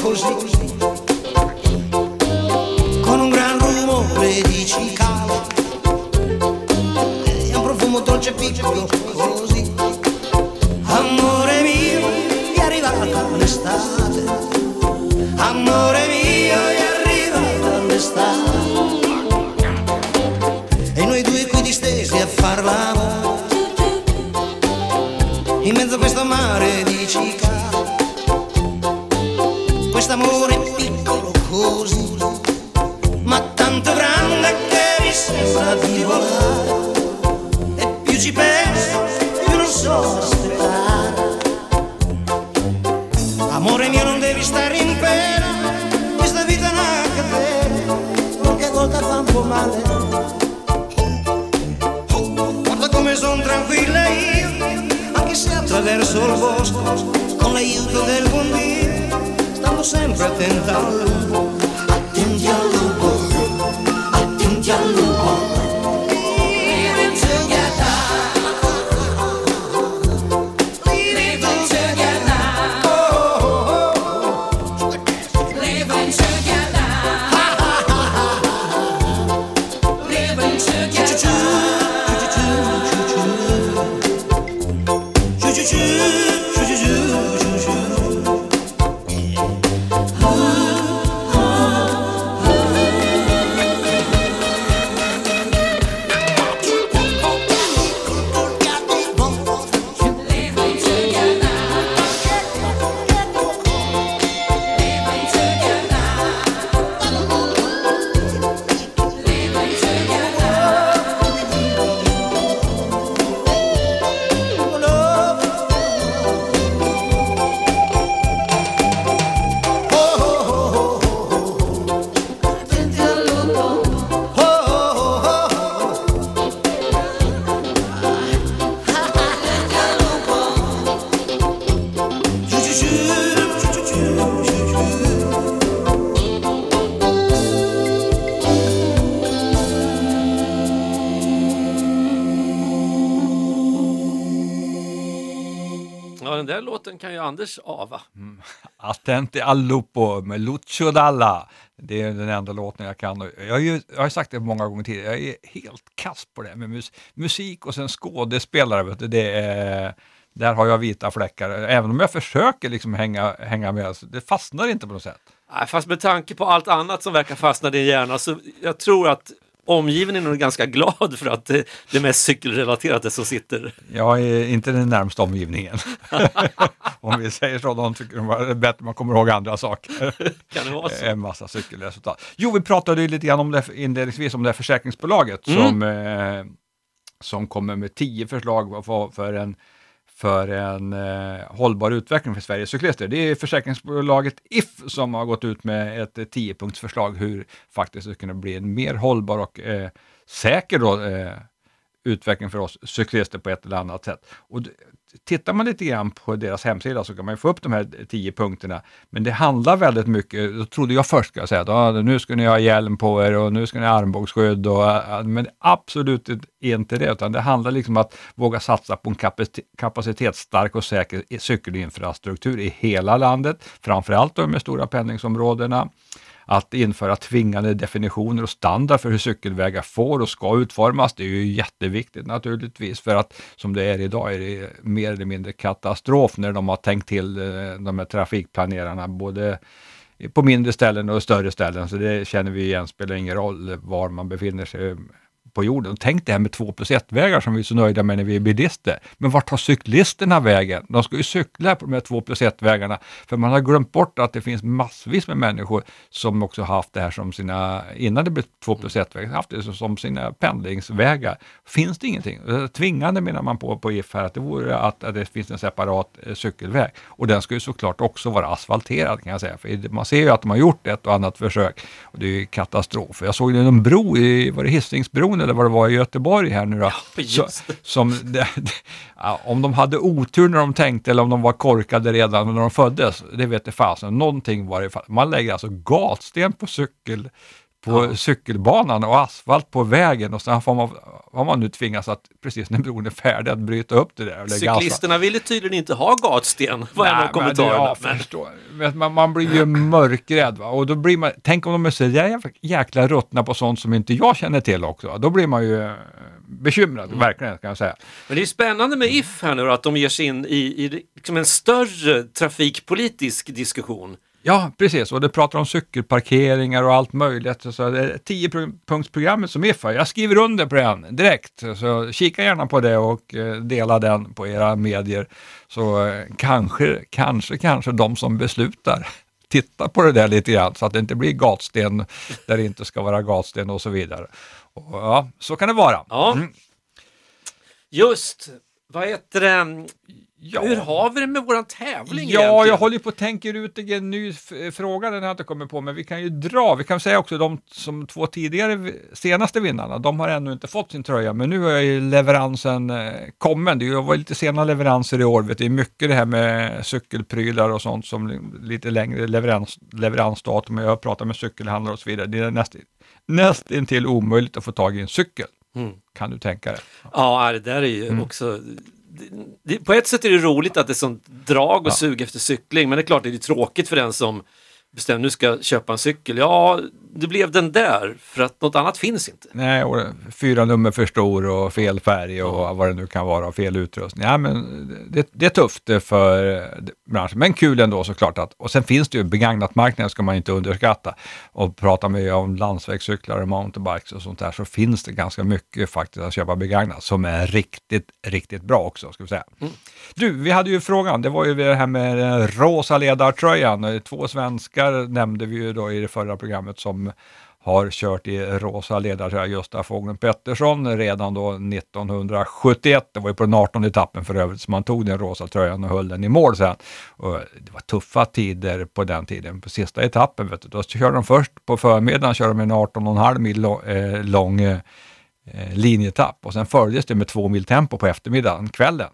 den kan ju Anders ava. Attenti al lupo med Lucio Dalla. Det är den enda låten jag kan. Jag har ju jag har sagt det många gånger tidigare, jag är helt kass på det med mus musik och sen skådespelare. Vet du, det är, där har jag vita fläckar. Även om jag försöker liksom hänga, hänga med, så det fastnar inte på något sätt. Nej, fast med tanke på allt annat som verkar fastna i din hjärna så jag tror att omgivningen är nog ganska glad för att det, är mest cykelrelaterat det som sitter. Jag är inte den närmsta omgivningen. om vi säger så, de tycker det är bättre man kommer ihåg andra saker. Kan det vara så? En massa cykelresultat. Jo, vi pratade ju lite grann om det inledningsvis, om det här försäkringsbolaget Mm. som, eh, som kommer med tio förslag för, för en, för en eh, hållbar utveckling för Sveriges cyklister. Det är försäkringsbolaget If som har gått ut med ett tiopunktsförslag hur faktiskt det ska kunna bli en mer hållbar och eh, säker då, eh, utveckling för oss cyklister på ett eller annat sätt. Och tittar man lite grann på deras hemsida så kan man ju få upp de här tio punkterna. Men det handlar väldigt mycket, då trodde jag först ska jag säga, att ah, nu ska ni ha hjälm på er och nu ska ni ha armbågsskydd. Och, ah, ah", men absolut inte det, utan det handlar liksom om att våga satsa på en kapacitetsstark och säker cykelinfrastruktur i hela landet, framförallt då med stora pendlingsområdena att införa tvingande definitioner och standard för hur cykelvägar får och ska utformas. Det är ju jätteviktigt naturligtvis för att som det är idag är det mer eller mindre katastrof när de har tänkt till eh, de här trafikplanerarna både på mindre ställen och större ställen. Så det känner vi igen, spelar ingen roll var man befinner sig på jorden. Tänk det här med 2 plus 1-vägar som vi är så nöjda med när vi är bilister. Men vart tar cyklisterna vägen? De ska ju cykla på de här 2 plus 1-vägarna. För man har glömt bort att det finns massvis med människor som också haft det här som sina, innan det blev 2 plus 1-vägar, haft det som sina pendlingsvägar. Finns det ingenting? Tvingande menar man på, på IF här, att det vore att, att det finns en separat eh, cykelväg. Och den ska ju såklart också vara asfalterad kan jag säga. För man ser ju att de har gjort ett och annat försök. Och det är ju katastrof. Jag såg en bro i, var det Hisingsbron eller vad det var i Göteborg här nu då. Så, det. som, det, ja, om de hade otur när de tänkte eller om de var korkade redan när de föddes, det vet jag fasen. Någonting var det. Man lägger alltså gatsten på cykel på cykelbanan och asfalt på vägen och sen får man, har man nu tvingats att precis när bron är färdig att bryta upp det där. och lägga asfalt. Cyklisterna ville tydligen inte ha gatsten, var en av kommentarerna. Ja, Men, man, man blir ju mörkrädd. Va? Och då blir man, tänk om de är så jäkla ruttna på sånt som inte jag känner till också. Då blir man ju eh, bekymrad, Mm. verkligen kan jag säga. men det är spännande med If här nu att de ger sig in i, i liksom en större trafikpolitisk diskussion. Ja, precis. Och det pratar om cykelparkeringar och allt möjligt. Så det är 10-punktsprogrammet som IFA. Jag skriver under på den direkt. Så kika gärna på det och eh, dela den på era medier. Så eh, kanske, kanske, kanske de som beslutar tittar på det där lite grann så att det inte blir gatsten där det inte ska vara gatsten och så vidare. Och, ja, så kan det vara. Ja. Mm. Just, vad heter det? Ja. Hur har vi det med våran tävling Ja, egentligen? jag håller på att tänka ut en ny fråga, den har jag inte kommit på, men vi kan ju dra. Vi kan säga också de som två tidigare senaste vinnarna, de har ännu inte fått sin tröja, men nu är ju leveransen eh, kommen. Det var lite sena leveranser i år, vet det är mycket det här med cykelprylar och sånt som li- lite längre leverans, leveransdatum. Jag har pratat med cykelhandlare och så vidare. Det är näst, nästintill omöjligt att få tag i en cykel. Mm. Kan du tänka dig? Ja, det där är ju Mm. också... Det, på ett sätt är det roligt att det är sånt drag och sug efter cykling, men det är klart det är tråkigt för den som bestämmer nu ska jag köpa en cykel. Ja, det blev den där, för att något annat finns inte. Nej, och fyra nummer för stor och fel färg och vad det nu kan vara, och fel utrustning. Ja, men det, det är tufft för branschen, men kul ändå såklart. Att, och sen finns det ju begagnat marknaden ska man inte underskatta. Och pratar vi om landsvägscyklar och mountainbikes och sånt där så finns det ganska mycket faktiskt att köpa begagnat som är riktigt, riktigt bra också. Ska vi säga. Du, vi hade ju frågan, det var ju det här med den rosa ledartröjan. Två svenskar nämnde vi ju då i det förra programmet som har kört i rosa ledartröja, Gösta Fågeln Pettersson, redan då 1971. Det var ju på den 18 etappen för övrigt som man tog den rosa tröjan och höll den i mål sen. Och det var tuffa tider på den tiden. På sista etappen, vet du, då körde de först på förmiddagen körde de en 18,5 mil eh, lång eh, linjetapp och sen följdes det med två mil tempo på eftermiddagen, kvällen.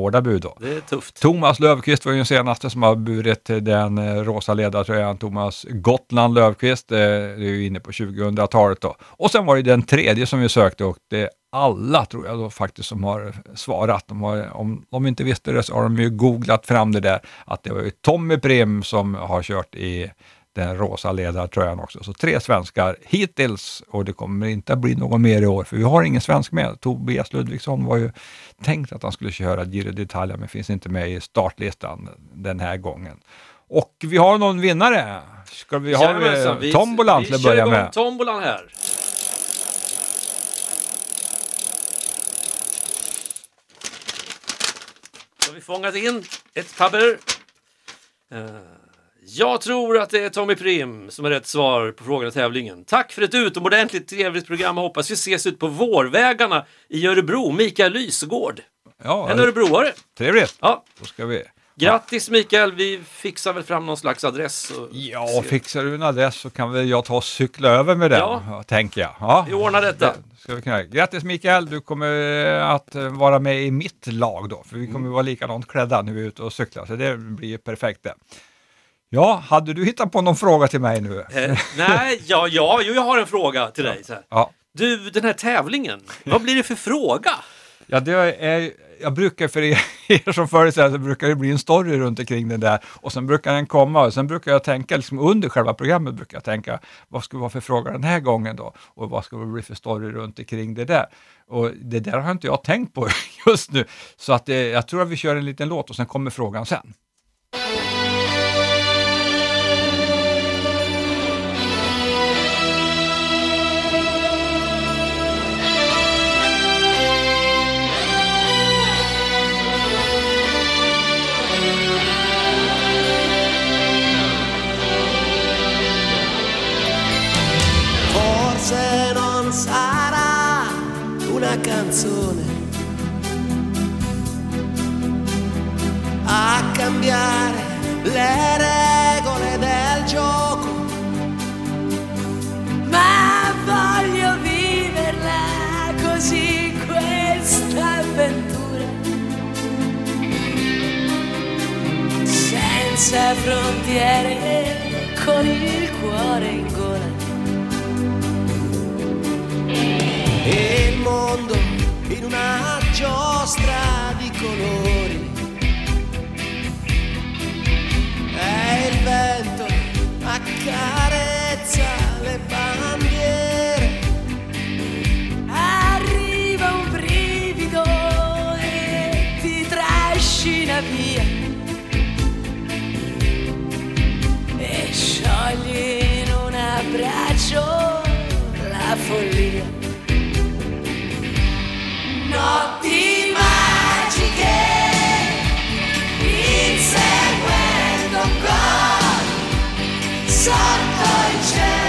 Hårda bud då. Det är tufft. Thomas Löfqvist var ju den senaste som har burit den eh, rosa ledartröjan. Thomas Gotland Löfqvist, eh, det är ju inne på 2000-talet då. Och sen var det den tredje som vi sökte och det alla tror jag då faktiskt som har svarat. De har, om de inte visste det så har de ju googlat fram det där att det var ju Tommy Prim som har kört i den rosa ledartröjan också. Så tre svenskar hittills och det kommer inte att bli någon mer i år för vi har ingen svensk med. Tobias Ludvigsson var ju tänkt att han skulle köra Giro d'Italia men finns inte med i startlistan den här gången. Och vi har någon vinnare. Ska vi ha Jajamensan, tombolan till att börja Vi kör igång med? tombolan här. Så vi fångat in ett papper. Eh, Jag tror att det är Tommy Prim som är rätt svar på frågan i tävlingen. Tack för ett utomordentligt trevligt program och hoppas vi ses ut på vårvägarna i Örebro. Mikael Lysegård, Ja, en örebroare. trevligt. Ja, Då ska vi... grattis Mikael, vi fixar väl fram någon slags adress. Och Ja, fixar du en adress så kan väl jag ta och cykla över med den, Ja. tänker jag. Ja. Vi ordnar detta. Det Ska vi kunna. Grattis Mikael, du kommer att eh, vara med i mitt lag då, för vi kommer Mm. vara likadant klädda när vi är ute och cyklar, så det blir ju perfekt det. Ja, hade du hittat på någon fråga till mig nu? Eh, nej, ja, ja, jo, jag har en fråga till dig. Så här. Ja. Du, den här tävlingen, vad blir det för fråga? Ja, det är, jag brukar för er, er som följer så här, så brukar det bli en story runt omkring den där och sen brukar den komma och sen brukar jag tänka, liksom under själva programmet brukar jag tänka, vad ska det vara för fråga den här gången då? Och vad ska det bli för story runt omkring det där? Och det där har inte jag tänkt på just nu, så att eh, jag tror att vi kör en liten låt och sen kommer frågan sen. canzone. A cambiare le regole del gioco, ma voglio viverla così questa avventura. Senza frontiere con il cuore in gola. E mondo in una giostra di colori. E il vento accarezza le bandiere. arriva un brivido e ti trascina via e sciogli in un abbraccio la follia sotto il cielo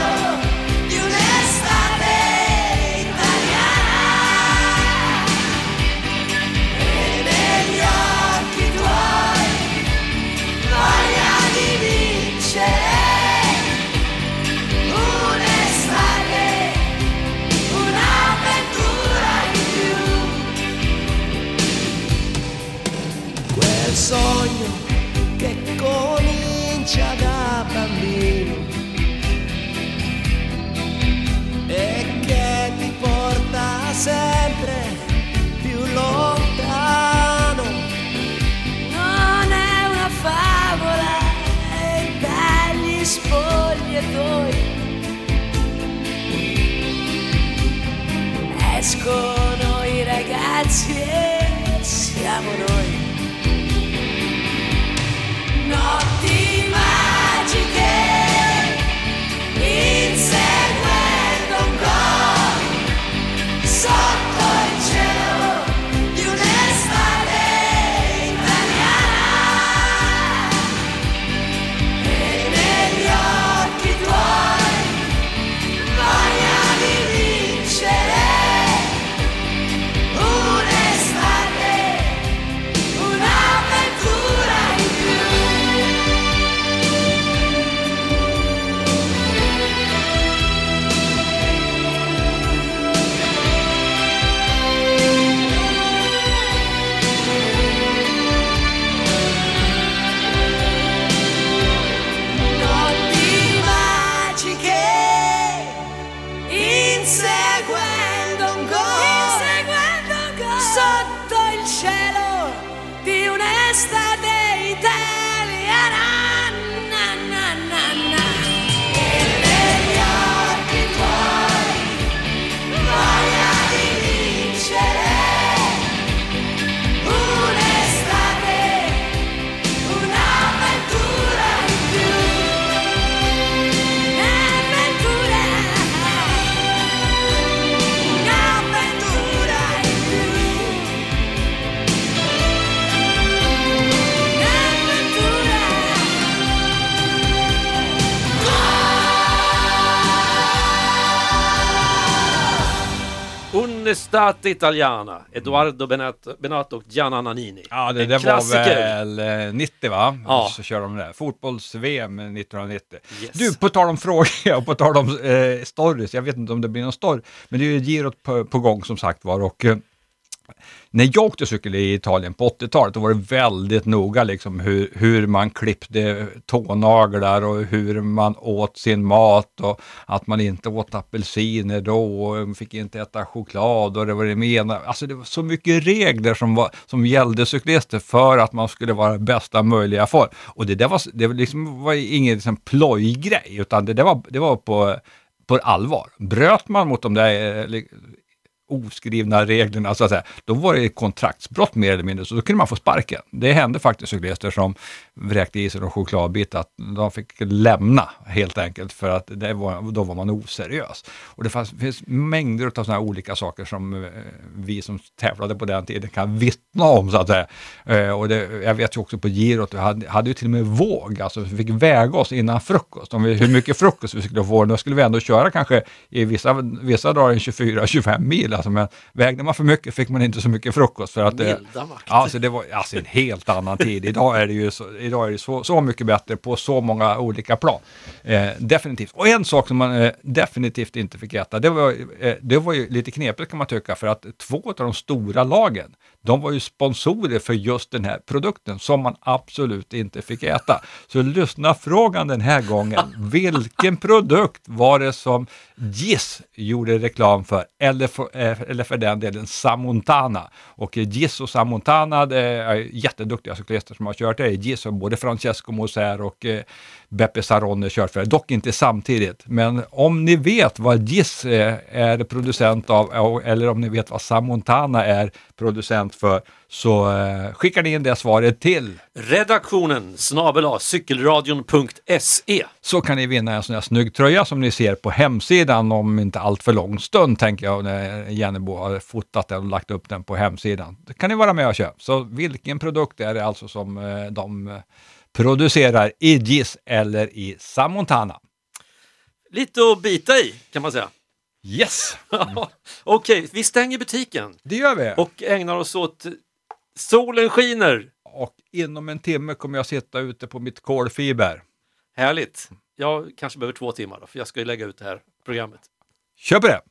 cielo di un'estate Un'estate italiana, Edoardo Benato, Benato och Gianna Nannini. Ja, det En där var väl eh, 90 va? Ja. Så kör de det. Fotbolls-VM 1990. Yes. Du, på tal om frågor och på tal om eh, stories, jag vet inte om det blir någon story, men det är ju girot på, på gång som sagt var och eh, när jag åkte cykel i Italien på 80-talet, då var det väldigt noga liksom hur, hur man klippte tånaglar och hur man åt sin mat och att man inte åt apelsiner då och fick inte äta choklad och det var det mena. Alltså det var så mycket regler som, var, som gällde cyklister för att man skulle vara bästa möjliga form. Och det där var, det liksom, var ingen liksom plojgrej, utan det, det, var, det var på på allvar. Bröt man mot de där eh, oskrivna reglerna, så att säga, då var det kontraktsbrott mer eller mindre, så då kunde man få sparken. Det hände faktiskt cyklister som vräkte i sig någon chokladbit, att de fick lämna helt enkelt, för att det var, då var man oseriös. Och det fanns, finns mängder av sådana här olika saker som eh, vi som tävlade på den tiden kan vittna om, så att säga. Eh, och det, jag vet ju också på girot, vi hade, hade ju till och med våg, alltså vi fick väga oss innan frukost, om vi, hur mycket frukost vi skulle få. Då skulle vi ändå köra kanske i vissa, vissa dagar en 24-25 mil, alltså, men vägde man för mycket fick man inte så mycket frukost. För att, eh, Milda makter. Ja, så det var alltså en helt annan tid. Idag är det ju så, idag är det så, så mycket bättre på så många olika plan. Eh, definitivt. Och en sak som man eh, definitivt inte fick äta, det var, eh, det var ju lite knepigt kan man tycka, för att två av de stora lagen, de var ju sponsorer för just den här produkten som man absolut inte fick äta. Så lyssna frågan den här gången. Vilken produkt var det som Giss gjorde reklam för? Eller för, eh, eller för den delen Samontana. Och Giss och Samontana, det är jätteduktiga cyklister som har kört det. Giss har både Francesco Moser och eh, Beppe Sarone kört för, dock inte samtidigt. Men om ni vet vad Giss eh, är producent av, eller om ni vet vad Samontana är producent för, så eh, skickar ni in det svaret till Redaktionen snabel cykelradion.se. så kan ni vinna en sån här snygg tröja som ni ser på hemsidan om inte allt för lång stund, tänker jag, när Jennebo har fotat den och lagt upp den på hemsidan. Det kan ni vara med och köpa. Så vilken produkt är det alltså som eh, de producerar i GIS eller i Samontana? Lite att bita i kan man säga. Yes, Okej, vi stänger butiken det gör vi. och ägnar oss åt Solen skiner. Och inom en timme kommer jag sitta ute på mitt kolfiber. Härligt. Jag kanske behöver två timmar då, för jag ska ju lägga ut det här programmet. Kör på det!